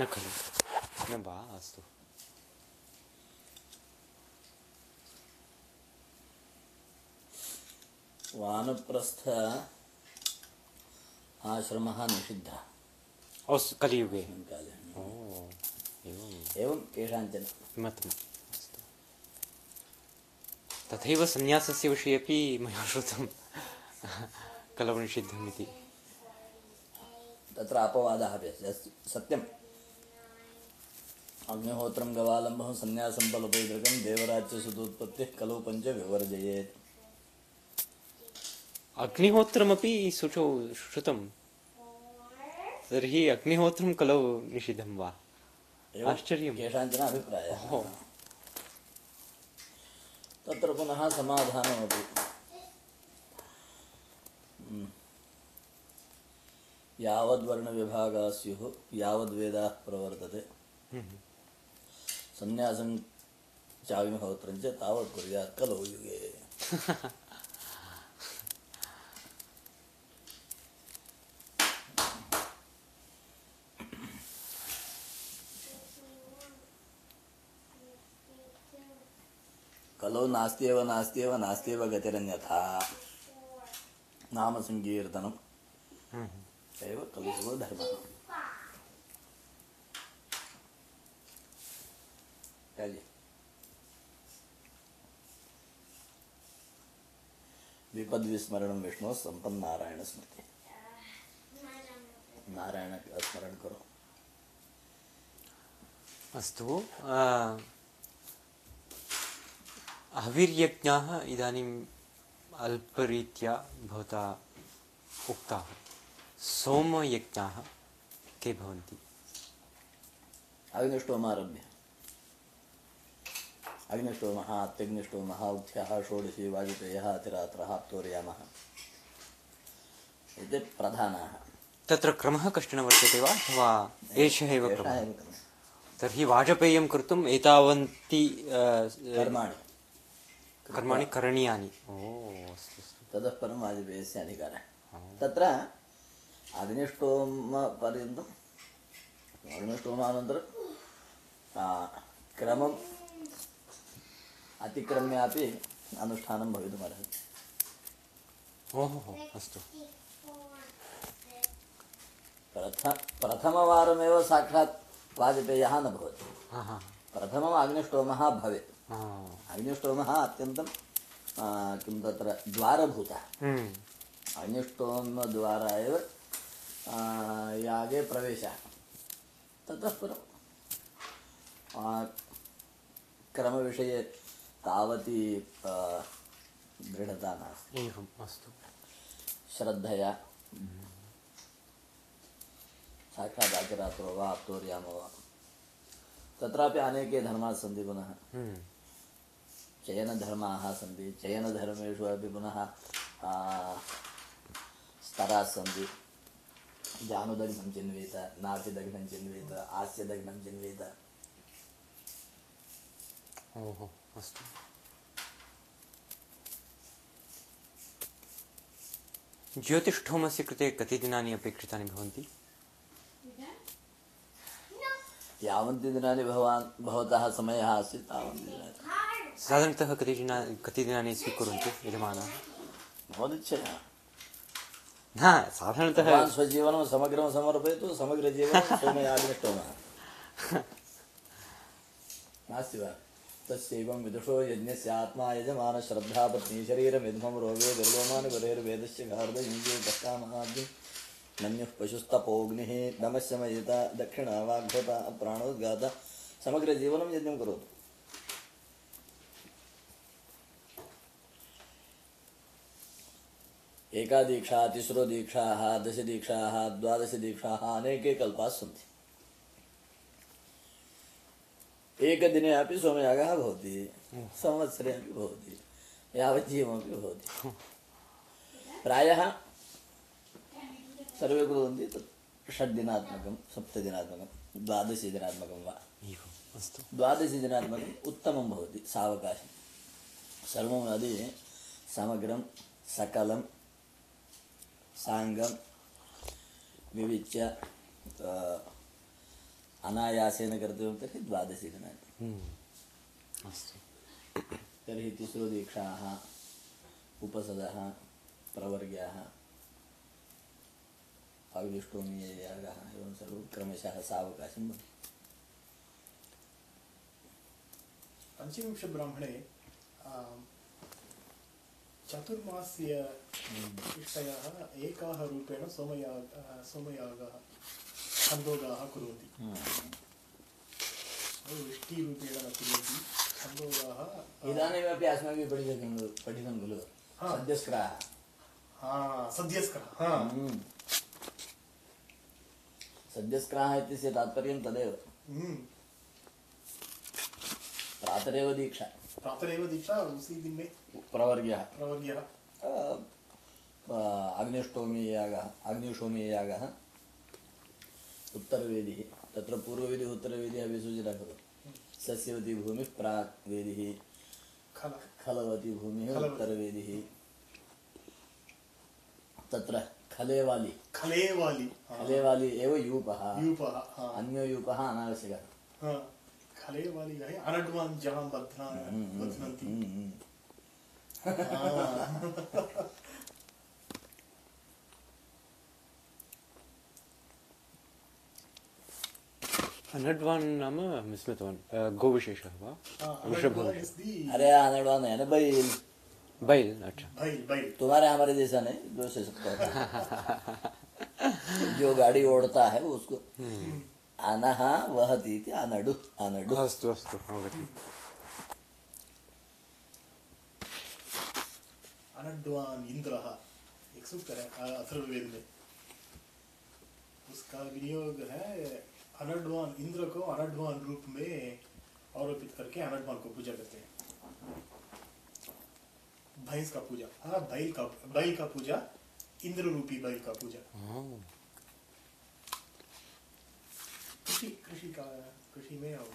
न खलु न वा अस्तु वानप्रस्थ आश्रमः निषिद्धः अस्तु कलियुगे एवं केषाञ्चन मतम् अस्तु तथैव सन्न्यासस्य विषये अपि मया श्रुतं कलौ निषिद्धम् इति तत्र अपवादः अपि अस्ति अस्ति सत्यम् अग्निहोत्रं गवालम्बं सन्न्यासं बलपैतृकं देवराज्यसुतोत्पत्तिः कलौ पञ्च विवर्जयेत्। अग्निहोत्रमपि शुचौ श्रुतं तर्हि अग्निहोत्रं कलौ निषिद्धं वा? एवम् आश्चर्यं केषाञ्चन अभिप्रायः। ओहो। तत्र पुनः समाधानमपि। हम्म। यावद्वर्णविभागाः स्युः సన్యాసం చావిమహోత్రం చ తావత్ కుర్యాత్ ఖలు యుగే ఖలో నాస్త్యేవ నాస్త్యేవ నాస్త్యేవ గతిరన్యథ నామ సంకీర్తనం సైవ ఖలు ధర్మ चलिए। विपद्विस्मरणं विष्णु संपन्न नारायण स्मृति। नारायण का स्मरण करो। अस्तु हविर्यज्ञाः इदानीम् अल्परीत्या भवता उक्ताः सोमयज्ञाः के भवन्ति? अग्निष्टोमारभ्य। अग्निष्टोमः अत्यग्निष्टोमः उक्थ्यः षोडशी वाजपेयः अतिरात्रः आप्तोर्यामः एते प्रधानाः। तत्र क्रमः कश्चन वर्तते वा? अथवा एषः एव क्रमः? तर्हि वाजपेयं कर्तुम् एतावन्ति कर्माणि। कर्माणि करणीयानि। ओ ततः परं वाजपेयस्य अधिकारः। तत्र अग्निष्टोमपर्यन्तम् अग्निष्टोमानन्तरं आ, क्रमम् अतिक्रम्यापि अनुष्ठानं भवितुमर्हति ओहो हो अस्तु। प्रथ प्रथमवारमेव साक्षात् वाजपेयः न भवति। प्रथमम् अग्निष्टोमः भवेत्। अग्निष्टोमः अत्यन्तं किं तत्र द्वारभूतः। हम्म, अग्निष्टोमद्वारा एव यागे प्रवेशः। ततः परं क्रमविषये तावती दृढता नास्ति। अस्तु। श्रद्धया। साक्षात् आचरातो वा आप्तोर्यामो वा। तत्रापि अनेके धर्माः सन्ति पुनः। हम्म, चयनधर्माः सन्ति। चयनधर्मेषु अपि पुनः स्तराः सन्ति। जानुदग्नं चिन्वेत नातिदग्नं चिन्वेत आस्यदग्नं चिन्वेत। ओहो अस्तु ज्योतिष्ठोमस्य कृते कति दिनानि अपेक्षितानि भवन्ति? यावन्ति दिनानि भवान् भवतः समयः अस्ति तावन्ति दिनानि। साधारणतः कति दिना कति दिनानि स्वीकुर्वन्ति यजमानाः? भवदिच्छया न साधारणतः स्वजीवनं समग्रं समर्पयतु समग्रजीवनं सोमयाग्निष्टोमः नास्ति वा? तस्यैवं विदुषो यज्ञस्य आत्मा यजमान श्रद्धा पत्नी शरीरमिध्मं रोगे दुर्लोमानि वरेर्वेदस्य गार्धयुञ्जे दष्टामहाद्यं नन्युः पशुस्तपोऽग्निः नमस्य मयिता दक्षिणा वाग्भता प्राणोद्गाता समग्रजीवनं यज्ञं करोतु एका दीक्षा तिस्रो दीक्षाः दशदीक्षाः द्वादशदीक्षाः अनेके कल्पाः सन्ति। एकदिने अपि सोमयागः भवति संवत्सरे अपि भवति यावज्जीवमपि भवति प्रायः सर्वे कुर्वन्ति तत् षड्दिनात्मकं सप्तदिनात्मकं द्वादशदिनात्मकं वा। द्वादशदिनात्मकम् उत्तमं भवति सावकाशं। सर्वं नदी समग्रं सकलं साङ्गं विविच्य अनायासेन कर्तव्यं तर्हि द्वादशि दिनानि हम्म, अस्तु। तर्हि तिस्रो दीक्षाः उपसदः प्रवर्ग्याः अग्निष्टोमीययागः एवं सर्वं क्रमशः सावकाशं भवति। पञ्चविंशब्राह्मणे चतुर्मास्य विषयाः एकाः रूपेण सोमयाग सोमयागः। छन्दोगाः कुर्वन्ति वृष्टिरूपेण न कुर्वन्ति छन्दोगाः इदानीमपि अस्माभिः पठितं खलु पठितं खलु हा. सद्यस्क्राः हा सद्यस्करः हा हम्म। इत्यस्य तात्पर्यं तदेव हम्म। प्रातरेव दीक्षा प्रातरेव दीक्षा उसी दिन में प्रवर्ग्यः प्रवर्ग्यः अग्निष्टोमीययागः अग्निशोमीययागः उत्तरवेदिः। तत्र पूर्ववेदिः उत्तरवेदिः अपि सूचितः खलु सस्यवती भूमिः प्राक् वेदिः खल। खलवती भूमिः। उत्तरवेदिः। तत्र खलेवाली। खलेवाली। खलेवाली एव यूपः। यूपः हा। अन्यो यूपः अनावश्यकः। हा। खलेवाली है अनड्वान् जहाँ बध्ना बध्नन्ति हम्म, हम्म। हा। अनड्वान् नाम विस्मृतवान् अ, गोविशेषः वा हाँ, अरे अनडवान है ना बैल बैल अच्छा बैल बैल तुम्हारे हमारे जैसा नहीं दो से सकता है जो गाड़ी ओढ़ता है वो उसको वहति अनडु अनडु अस्तु अस्तु अवगतम् अनड्वान इंद्र एक सूत्र है अथर्ववेद में उसका विनियोग है अनड्वान इंद्र को अनडवान रूप में आरोपित करके अनडवान को पूजा करते हैं। भैंस का पूजा। हाँ बैल का बैल का पूजा इंद्र रूपी बैल का पूजा। हाँ, कृषि कृषि का कृषि में और